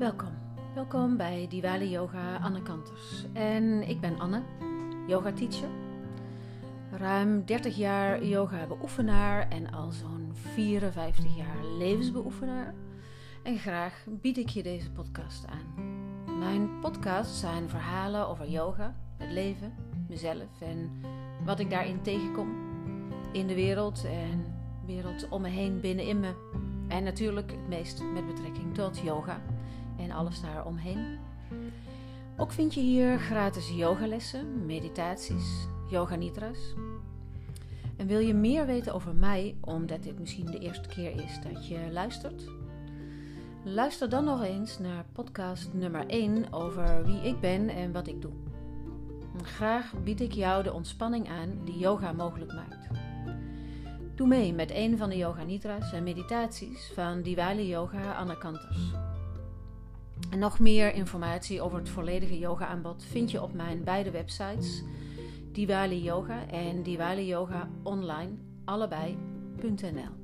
Welkom. Welkom bij Diwali Yoga Anne Kanters. En ik ben Anne, yoga teacher. Ruim 30 jaar yoga beoefenaar en al zo'n 54 jaar levensbeoefenaar. En graag bied ik je deze podcast aan. Mijn podcasts zijn verhalen over yoga, het leven, mezelf en wat ik daarin tegenkom. In de wereld en wereld om me heen, binnenin me. En natuurlijk het meest met betrekking tot yoga en alles daaromheen. Ook vind je hier gratis yogalessen, meditaties, yoga nidras. En wil je meer weten over mij, omdat dit misschien de eerste keer is dat je luistert? Luister dan nog eens naar podcast nummer 1 over wie ik ben en wat ik doe. Graag bied ik jou de ontspanning aan die yoga mogelijk maakt. Doe mee met een van de yoga nidras en meditaties van Diwali Yoga Anne Kanters. Nog meer informatie over het volledige yoga aanbod vind je op mijn beide websites Diwali Yoga en Diwali Yoga Online, allebei.nl.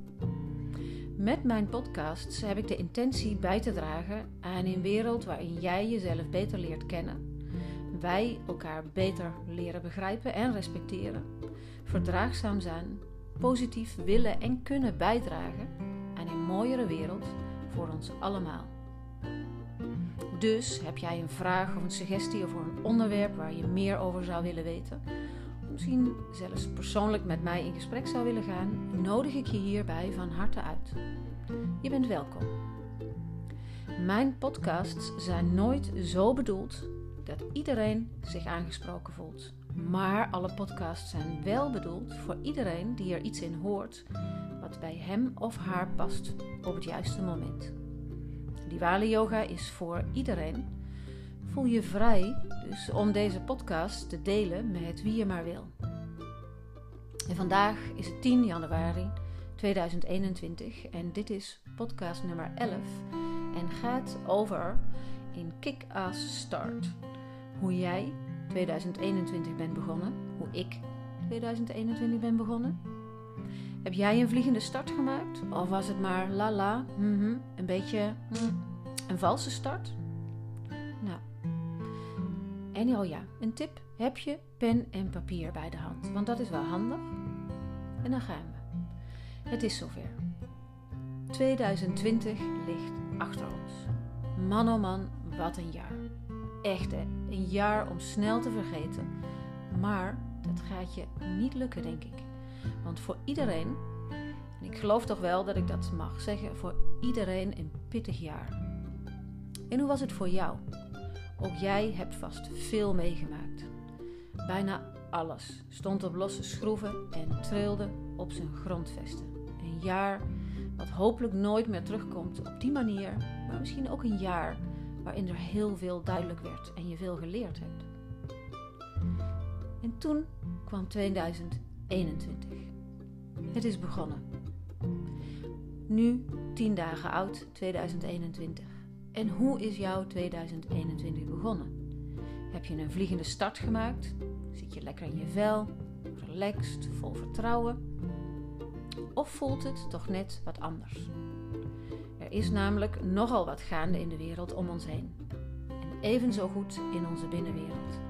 Met mijn podcasts heb ik de intentie bij te dragen aan een wereld waarin jij jezelf beter leert kennen, wij elkaar beter leren begrijpen en respecteren, verdraagzaam zijn, positief willen en kunnen bijdragen aan een mooiere wereld voor ons allemaal. Dus heb jij een vraag of een suggestie over een onderwerp waar je meer over zou willen weten, of misschien zelfs persoonlijk met mij in gesprek zou willen gaan, nodig ik je hierbij van harte uit. Je bent welkom. Mijn podcasts zijn nooit zo bedoeld dat iedereen zich aangesproken voelt. Maar alle podcasts zijn wel bedoeld voor iedereen die er iets in hoort wat bij hem of haar past op het juiste moment. Diwali Yoga is voor iedereen. Voel je vrij dus om deze podcast te delen met wie je maar wil. En vandaag is het 10 januari 2021 en dit is podcast nummer 11 en gaat over in Kick-Ass Start. Hoe jij 2021 bent begonnen, hoe ik 2021 ben begonnen. Heb jij een vliegende start gemaakt? Of was het maar la la, mm een beetje mm, een valse start? Nou, en oh ja, een tip. Heb je pen en papier bij de hand? Want dat is wel handig. En dan gaan we. Het is zover. 2020 ligt achter ons. Man oh man, wat een jaar. Echt hè, een jaar om snel te vergeten. Maar dat gaat je niet lukken, denk ik. Want voor iedereen, en ik geloof toch wel dat ik dat mag zeggen, voor iedereen een pittig jaar. En hoe was het voor jou? Ook jij hebt vast veel meegemaakt. Bijna alles stond op losse schroeven en trilde op zijn grondvesten. Een jaar wat hopelijk nooit meer terugkomt op die manier, maar misschien ook een jaar waarin er heel veel duidelijk werd en je veel geleerd hebt. En toen kwam 2021. Het is begonnen. Nu, 10 dagen oud, 2021. En hoe is jouw 2021 begonnen? Heb je een vliegende start gemaakt? Zit je lekker in je vel, relaxed, vol vertrouwen? Of voelt het toch net wat anders? Er is namelijk nogal wat gaande in de wereld om ons heen. En evenzo goed in onze binnenwereld.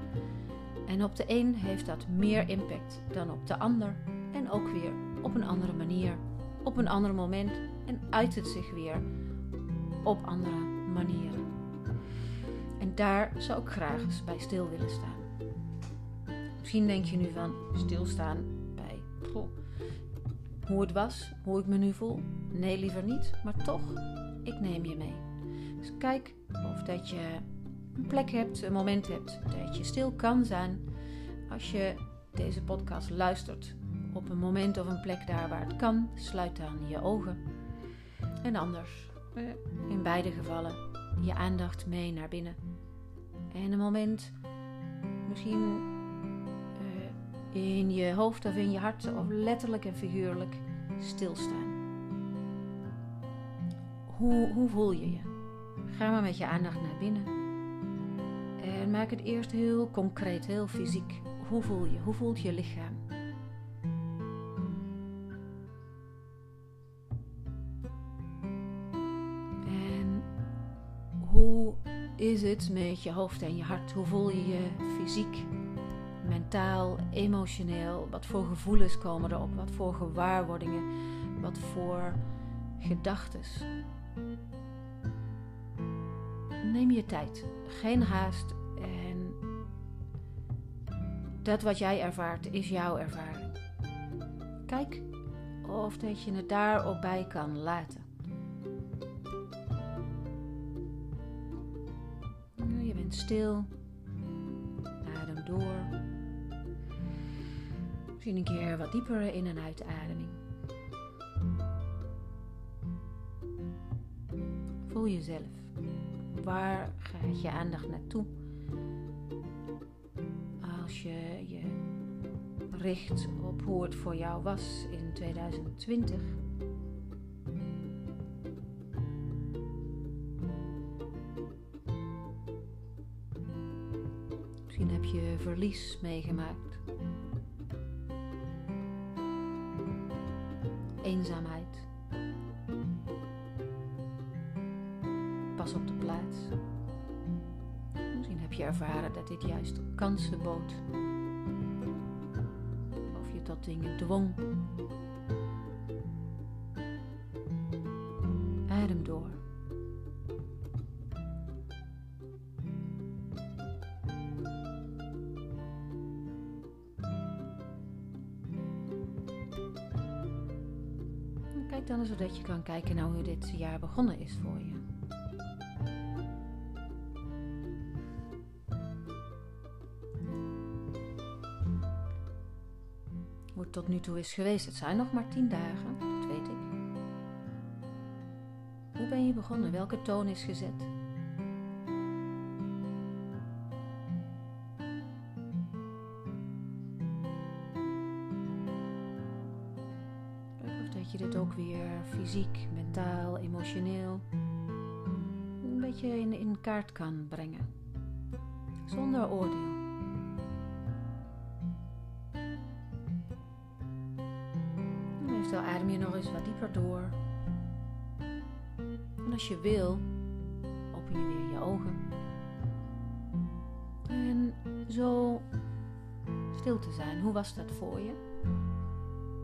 En op de een heeft dat meer impact dan op de ander. En ook weer op een andere manier, op een ander moment. En uit het zich weer op andere manieren. En daar zou ik graag eens bij stil willen staan. Misschien denk je nu van stilstaan bij hoe het was, hoe ik me nu voel. Nee, liever niet, maar toch, ik neem je mee. Dus kijk of dat je een plek hebt, een moment hebt dat je stil kan zijn. Als je deze podcast luistert op een moment of een plek daar waar het kan, sluit dan je ogen. En anders, eh, in beide gevallen, je aandacht mee naar binnen. En een moment, misschien eh, in je hoofd of in je hart, of letterlijk en figuurlijk, stilstaan. Hoe, hoe voel je je? Ga maar met je aandacht naar binnen. En maak het eerst heel concreet, heel fysiek. Hoe voel je? Hoe voelt je lichaam? Hoe is het met je hoofd en je hart? Hoe voel je je fysiek, mentaal, emotioneel? Wat voor gevoelens komen erop? Wat voor gewaarwordingen? Wat voor gedachten? Neem je tijd. Geen haast. Dat wat jij ervaart is jouw ervaring. Kijk of dat je het daarop bij kan laten. Je bent stil. Adem door. Misschien een keer wat dieper in- en uitademing. Voel jezelf. Waar gaat je aandacht naartoe? Je je richt op hoe het voor jou was in 2020. Misschien heb je verlies meegemaakt. Eenzaamheid. Ervaren dat dit juist kansen bood tot dingen dwong. Adem door. Kijk dan eens zodat je kan kijken naar hoe dit jaar begonnen is voor je. Hoe het tot nu toe is geweest. Het zijn nog maar tien dagen, dat weet ik. Hoe ben je begonnen? Welke toon is gezet? Of dat je dit ook weer fysiek, mentaal, emotioneel een beetje in kaart kan brengen. Zonder oordeel. Nog eens wat dieper door. En als je wil, open je weer je ogen. En zo stil te zijn. Hoe was dat voor je?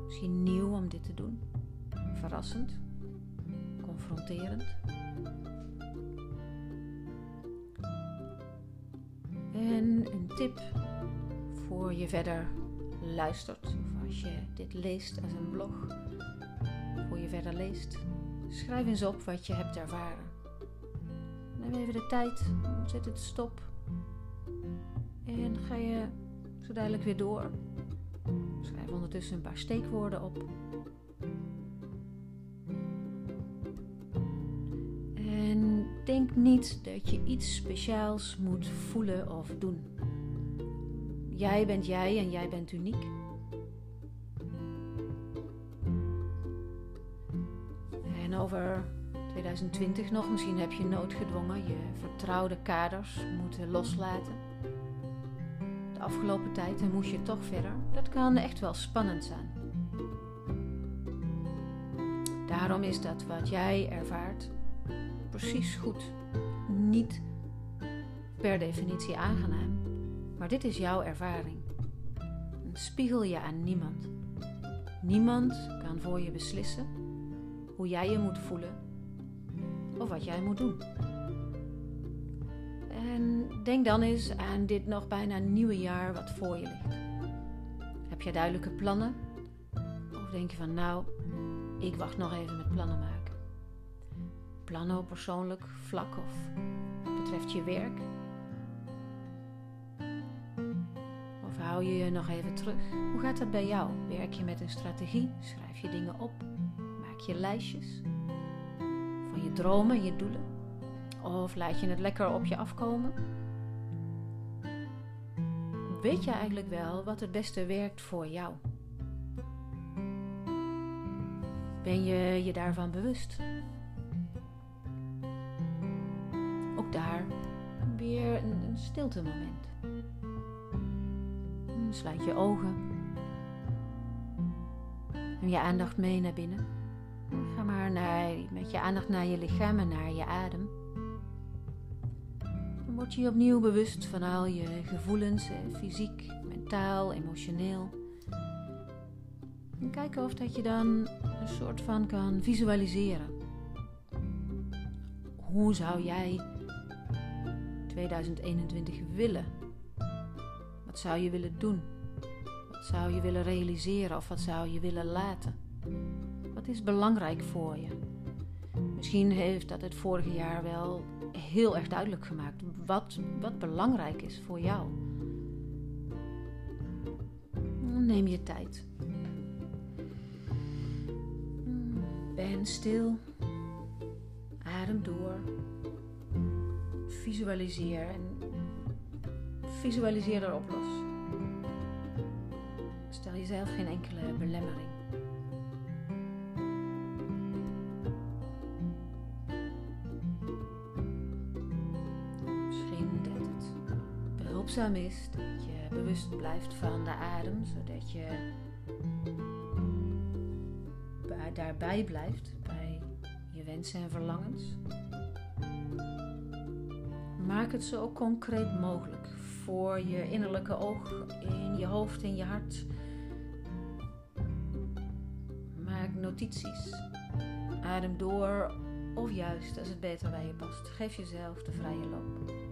Misschien nieuw om dit te doen. Verrassend. Confronterend. En een tip voor je verder luistert, of als je dit leest als een blog, voor je verder leest, schrijf eens op wat je hebt ervaren. Neem even de tijd, zet het stop en ga je zo dadelijk weer door. Schrijf ondertussen een paar steekwoorden op. En denk niet dat je iets speciaals moet voelen of doen. Jij bent jij en jij bent uniek. Over 2020 nog, misschien heb je noodgedwongen je vertrouwde kaders moeten loslaten. De afgelopen tijd en moest je toch verder. Dat kan echt wel spannend zijn. Daarom is dat wat jij ervaart precies goed. Niet per definitie aangenaam. Maar dit is jouw ervaring. Spiegel je aan niemand. Niemand kan voor je beslissen hoe jij je moet voelen of wat jij moet doen. En denk dan eens aan dit nog bijna nieuwe jaar wat voor je ligt. Heb je duidelijke plannen? Of denk je van nou, ik wacht nog even met plannen maken? Plannen op persoonlijk vlak of betreft je werk? Of hou je je nog even terug? Hoe gaat dat bij jou? Werk je met een strategie? Schrijf je dingen op? Je lijstjes? Van je dromen en je doelen? Of laat je het lekker op je afkomen? Weet je eigenlijk wel wat het beste werkt voor jou? Ben je je daarvan bewust? Ook daar weer een, een stilte moment. Sluit je ogen. Neem je aandacht mee naar binnen. Maar naar, met je aandacht naar je lichaam en naar je adem. Dan word je je opnieuw bewust van al je gevoelens, fysiek, mentaal, emotioneel. En kijken of dat je dan een soort van kan visualiseren. Hoe zou jij 2021 willen? Wat zou je willen doen? Wat zou je willen realiseren of wat zou je willen laten? Wat is belangrijk voor je? Misschien heeft dat het vorige jaar wel heel erg duidelijk gemaakt wat, wat belangrijk is voor jou. Neem je tijd. Ben stil. Adem door. Visualiseer en visualiseer erop los. Stel jezelf geen enkele belemmering. Dat je bewust blijft van de adem, zodat je daarbij blijft bij je wensen en verlangens. Maak het zo concreet mogelijk voor je innerlijke oog, in je hoofd, in je hart. Maak notities. Adem door of juist als het beter bij je past. Geef jezelf de vrije loop.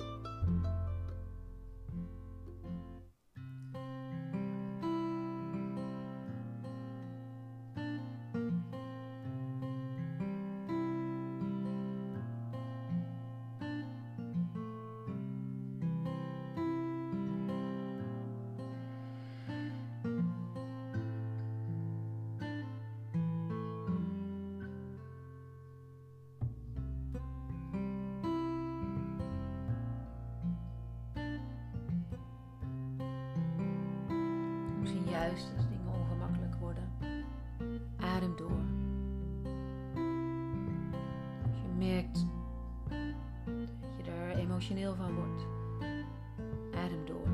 Van wordt, adem door.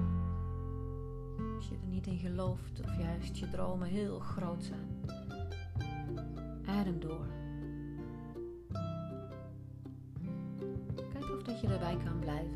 Als je er niet in gelooft of juist je dromen heel groot zijn, adem door. Kijk of dat je erbij kan blijven.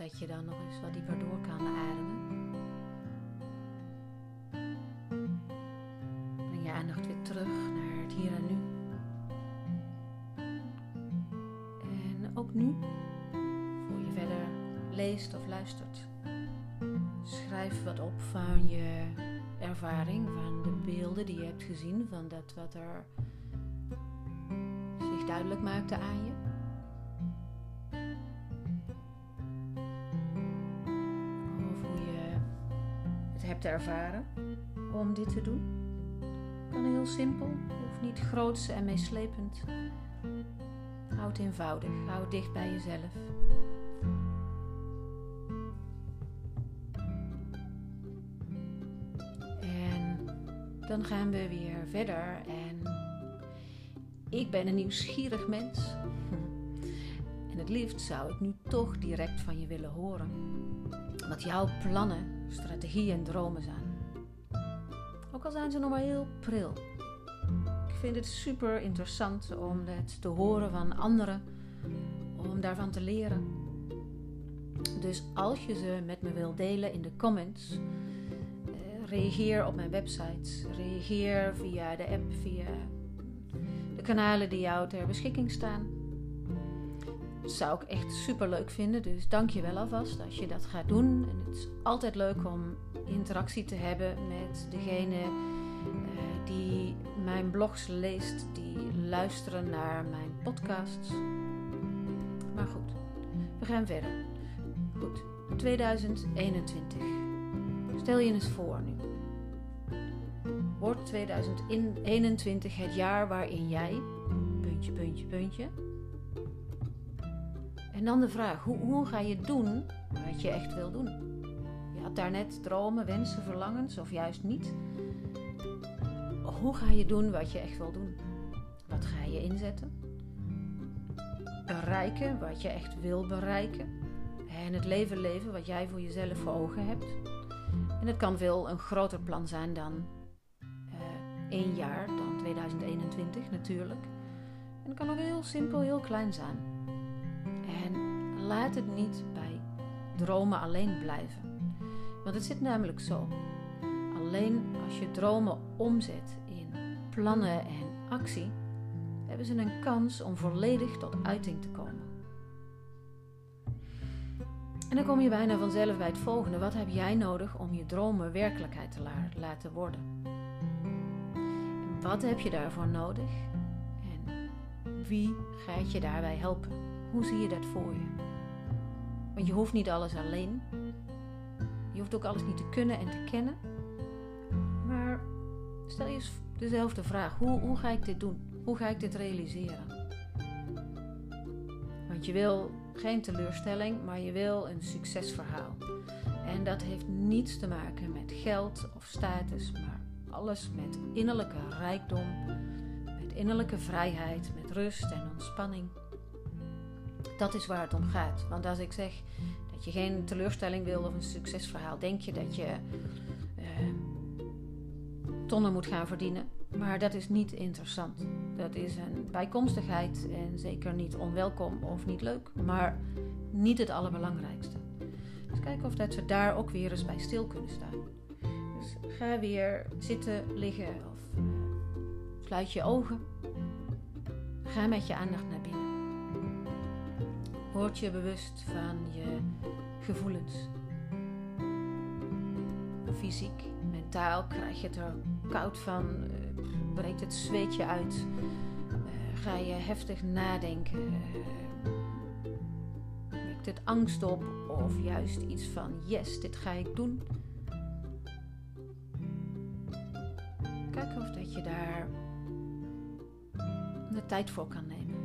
Dat je dan nog eens wat dieper door kan ademen. Breng je aandacht weer terug naar het hier en nu. En ook nu, voor je verder leest of luistert, schrijf wat op van je ervaring, van de beelden die je hebt gezien, van dat wat er zich duidelijk maakte aan je. Ervaren om dit te doen. Kan heel simpel, hoeft niet groots en meeslepend. Houd eenvoudig, houd dicht bij jezelf. En dan gaan we weer verder en ik ben een nieuwsgierig mens. En het liefst zou ik nu toch direct van je willen horen. Wat jouw plannen strategieën en dromen zijn. Ook al zijn ze nog maar heel pril. Ik vind het super interessant om het te horen van anderen, om daarvan te leren. Dus als je ze met me wilt delen in de comments, eh, reageer op mijn website, reageer via de app, via de kanalen die jou ter beschikking staan. Zou ik echt super leuk vinden, dus dank je wel alvast als je dat gaat doen. En het is altijd leuk om interactie te hebben met degene uh, die mijn blogs leest, die luisteren naar mijn podcasts. Maar goed, we gaan verder. Goed, 2021. Stel je eens voor nu. Wordt 2021 het jaar waarin jij, puntje, puntje, puntje. En dan de vraag, hoe, hoe ga je doen wat je echt wil doen? Je had daarnet dromen, wensen, verlangens of juist niet. Hoe ga je doen wat je echt wil doen? Wat ga je inzetten? Bereiken wat je echt wil bereiken? En het leven leven wat jij voor jezelf voor ogen hebt? En het kan veel een groter plan zijn dan één jaar, dan 2021 natuurlijk. En het kan ook heel simpel, heel klein zijn. Laat het niet bij dromen alleen blijven. Want het zit namelijk zo. Alleen als je dromen omzet in plannen en actie, hebben ze een kans om volledig tot uiting te komen. En dan kom je bijna vanzelf bij het volgende. Wat heb jij nodig om je dromen werkelijkheid te laten worden? Wat heb je daarvoor nodig? En wie gaat je daarbij helpen? Hoe zie je dat voor je? Want je hoeft niet alles alleen. Je hoeft ook alles niet te kunnen en te kennen. Maar stel je dezelfde vraag: hoe, hoe ga ik dit doen? Hoe ga ik dit realiseren? Want je wil geen teleurstelling, maar je wil een succesverhaal. En dat heeft niets te maken met geld of status, maar alles met innerlijke rijkdom, met innerlijke vrijheid, met rust en ontspanning. Dat is waar het om gaat. Want als ik zeg dat je geen teleurstelling wil of een succesverhaal, denk je dat je uh, tonnen moet gaan verdienen. Maar dat is niet interessant. Dat is een bijkomstigheid en zeker niet onwelkom of niet leuk, maar niet het allerbelangrijkste. Dus kijken of dat we daar ook weer eens bij stil kunnen staan. Dus ga weer zitten, liggen of uh, sluit je ogen. Ga met je aandacht naar binnen. Word je bewust van je gevoelens. Fysiek, mentaal krijg je het er koud van, uh, breekt het zweetje uit, uh, ga je heftig nadenken, wekt het angst op of juist iets van yes, dit ga ik doen. je daar de tijd voor kan nemen.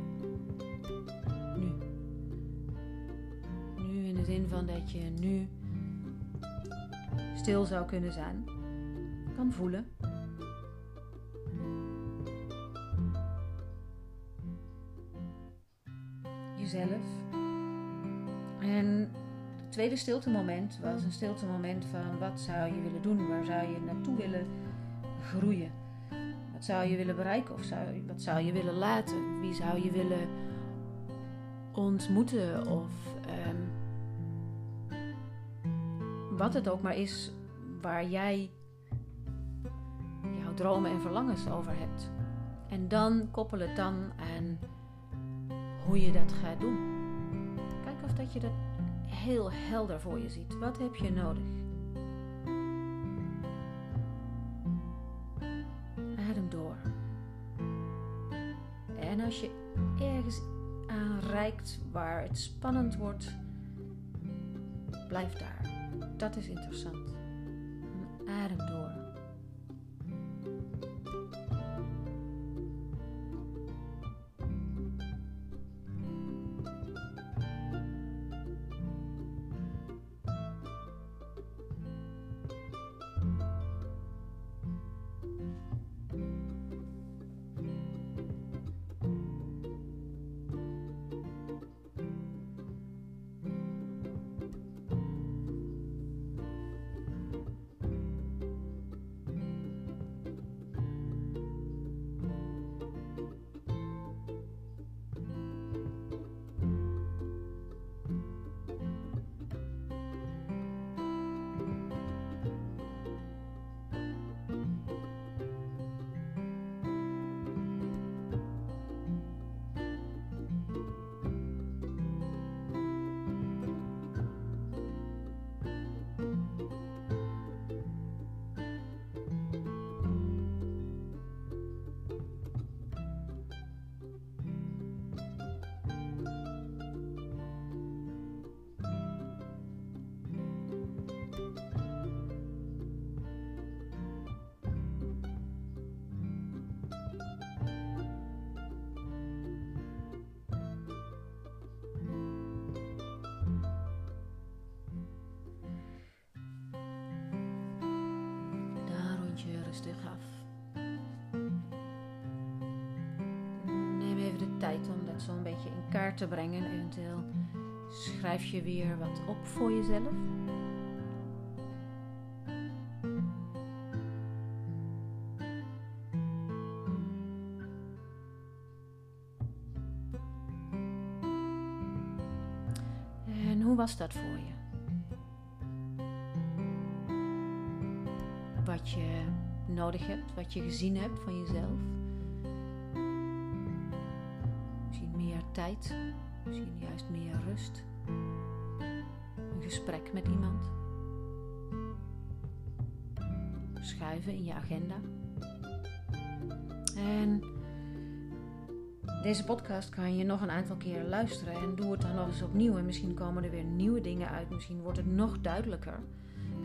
Zin van dat je nu stil zou kunnen zijn, kan voelen. Jezelf. En het tweede stilte moment was een stilte moment van wat zou je willen doen, waar zou je naartoe willen groeien. Wat zou je willen bereiken of zou, wat zou je willen laten? Wie zou je willen ontmoeten of wat het ook maar is waar jij jouw dromen en verlangens over hebt. En dan koppel het dan aan hoe je dat gaat doen. Kijk of dat je dat heel helder voor je ziet. Wat heb je nodig? als je ergens aanreikt waar het spannend wordt, blijf daar. Dat is interessant. Adem door. Het zo'n beetje in kaart te brengen. Eventueel schrijf je weer wat op voor jezelf. En hoe was dat voor je? Wat je nodig hebt, wat je gezien hebt van jezelf. Tijd, misschien juist meer rust. Een gesprek met iemand. Schuiven in je agenda. En deze podcast kan je nog een aantal keer luisteren en doe het dan nog eens opnieuw. En misschien komen er weer nieuwe dingen uit. Misschien wordt het nog duidelijker.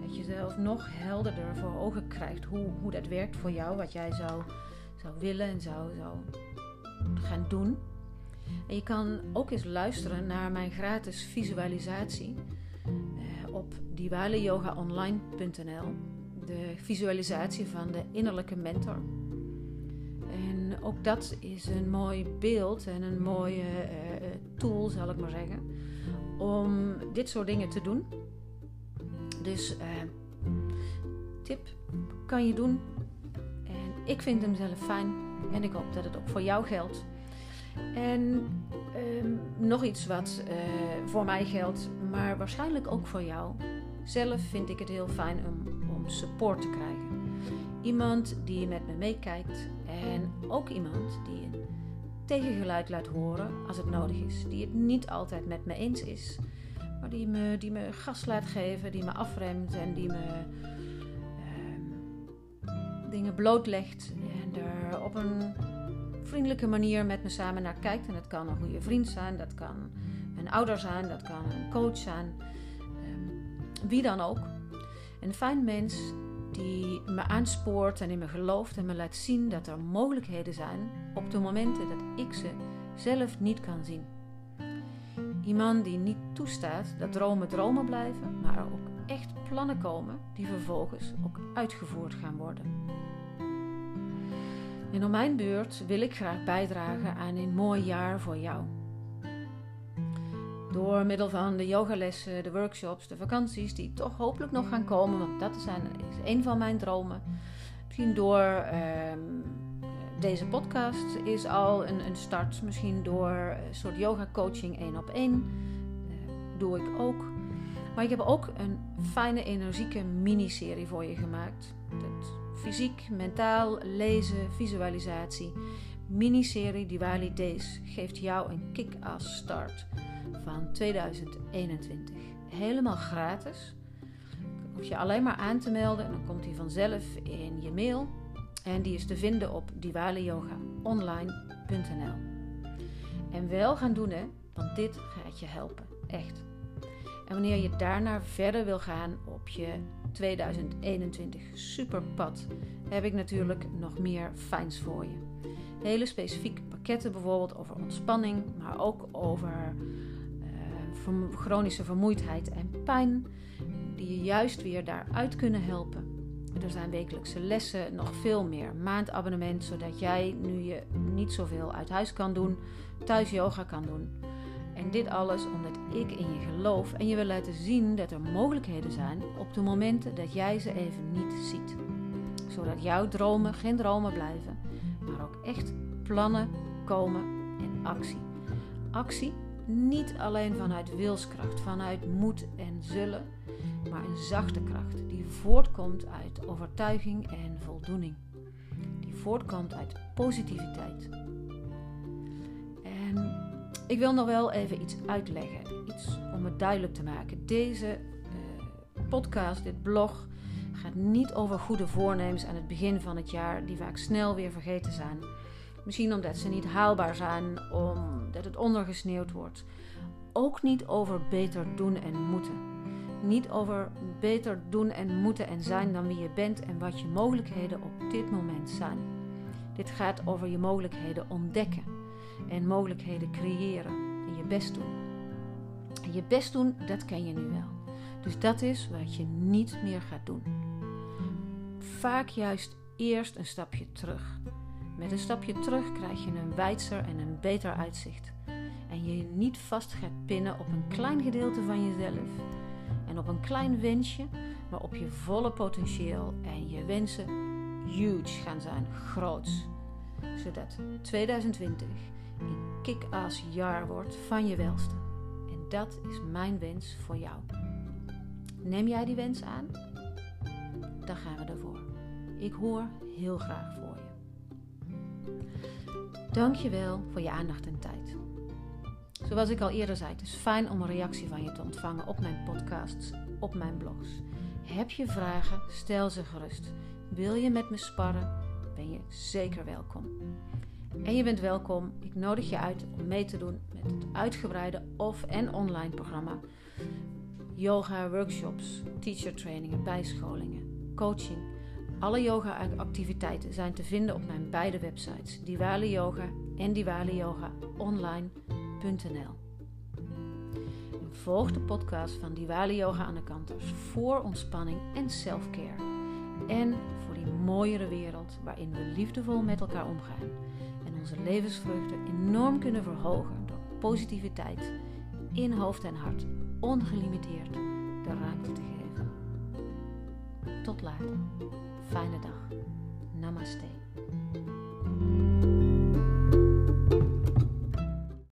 Dat je zelf nog helderder voor ogen krijgt hoe, hoe dat werkt voor jou. Wat jij zou, zou willen en zou, zou gaan doen. En je kan ook eens luisteren naar mijn gratis visualisatie eh, op diwaleyogaonline.nl. De visualisatie van de innerlijke mentor. En ook dat is een mooi beeld en een mooie uh, tool, zal ik maar zeggen, om dit soort dingen te doen. Dus tip kan je doen. En ik vind hem zelf fijn en ik hoop dat het ook voor jou geldt. En uh, nog iets wat uh, voor mij geldt, maar waarschijnlijk ook voor jou. Zelf vind ik het heel fijn om, om support te krijgen. Iemand die met me meekijkt en ook iemand die een tegengeluid laat horen als het nodig is. Die het niet altijd met me eens is, maar die me, die me gas laat geven, die me afremt en die me uh, dingen blootlegt. En er op een vriendelijke manier met me samen naar kijkt. En dat kan een goede vriend zijn, dat kan een ouder zijn, dat kan een coach zijn. Um, wie dan ook. Een fijn mens die me aanspoort en in me gelooft en me laat zien dat er mogelijkheden zijn op de momenten dat ik ze zelf niet kan zien. Iemand die niet toestaat dat dromen dromen blijven, maar er ook echt plannen komen die vervolgens ook uitgevoerd gaan worden. En op mijn beurt wil ik graag bijdragen aan een mooi jaar voor jou. Door middel van de yogalessen, de workshops, de vakanties die toch hopelijk nog gaan komen, want dat is een van mijn dromen. Misschien door uh, deze podcast is al een, een, start. Misschien door een soort yoga coaching één op één. Uh, doe ik ook. Maar ik heb ook een fijne, energieke miniserie voor je gemaakt. Dat fysiek, mentaal, lezen, visualisatie. Miniserie Diwali Days geeft jou een kick-ass start van 2021. Helemaal gratis. Hoef je alleen maar aan te melden en dan komt hij vanzelf in je mail. En die is te vinden op diwaliyogaonline.nl. En wel gaan doen hè, want dit gaat je helpen. Echt. En wanneer je daarna verder wil gaan op je 2021 superpad, heb ik natuurlijk nog meer fijns voor je. Hele specifieke pakketten bijvoorbeeld over ontspanning, maar ook over chronische vermoeidheid en pijn, die je juist weer daaruit kunnen helpen. Er zijn wekelijkse lessen, nog veel meer maandabonnement, zodat jij, nu je niet zoveel uit huis kan doen, thuis yoga kan doen. En dit alles omdat ik in je geloof en je wil laten zien dat er mogelijkheden zijn op de momenten dat jij ze even niet ziet. Zodat jouw dromen geen dromen blijven, maar ook echt plannen komen en actie. Actie niet alleen vanuit wilskracht, vanuit moed en zullen, maar een zachte kracht die voortkomt uit overtuiging en voldoening. Die voortkomt uit positiviteit. Ik wil nog wel even iets uitleggen, iets om het duidelijk te maken. Deze uh, podcast, dit blog, gaat niet over goede voornemens aan het begin van het jaar, die vaak snel weer vergeten zijn. Misschien omdat ze niet haalbaar zijn, omdat het ondergesneeuwd wordt. Ook niet over beter doen en moeten. Niet over beter doen en moeten en zijn dan wie je bent en wat je mogelijkheden op dit moment zijn. Dit gaat over je mogelijkheden ontdekken en mogelijkheden creëren en je best doen. En je best doen, dat ken je nu wel. Dus dat is wat je niet meer gaat doen. Vaak juist eerst een stapje terug. Met een stapje terug krijg je een wijdser en een beter uitzicht. en je niet vast gaat pinnen op een klein gedeelte van jezelf en op een klein wensje, maar op je volle potentieel en je wensen huge gaan zijn, groots. Zodat 2020 een kick-ass jaar wordt van je welste. En dat is mijn wens voor jou. Neem jij die wens aan? Dan gaan we ervoor. Ik hoor heel graag voor je. Dankjewel voor je aandacht en tijd. Zoals ik al eerder zei, het is fijn om een reactie van je te ontvangen op mijn podcasts, op mijn blogs. Heb je vragen? Stel ze gerust. Wil je met me sparren? Ben je zeker welkom. En je bent welkom. Ik nodig je uit om mee te doen met het uitgebreide off- en online programma. Yoga workshops, teacher trainingen, bijscholingen, coaching. Alle yoga activiteiten zijn te vinden op mijn beide websites, Diwali Yoga en Diwali Yoga online.nl. Volg de podcast van Diwali Yoga aan de Kanters voor ontspanning en selfcare. En voor die mooiere wereld waarin we liefdevol met elkaar omgaan onze levensvreugde enorm kunnen verhogen door positiviteit in hoofd en hart ongelimiteerd de ruimte te geven. Tot later. Fijne dag. Namaste.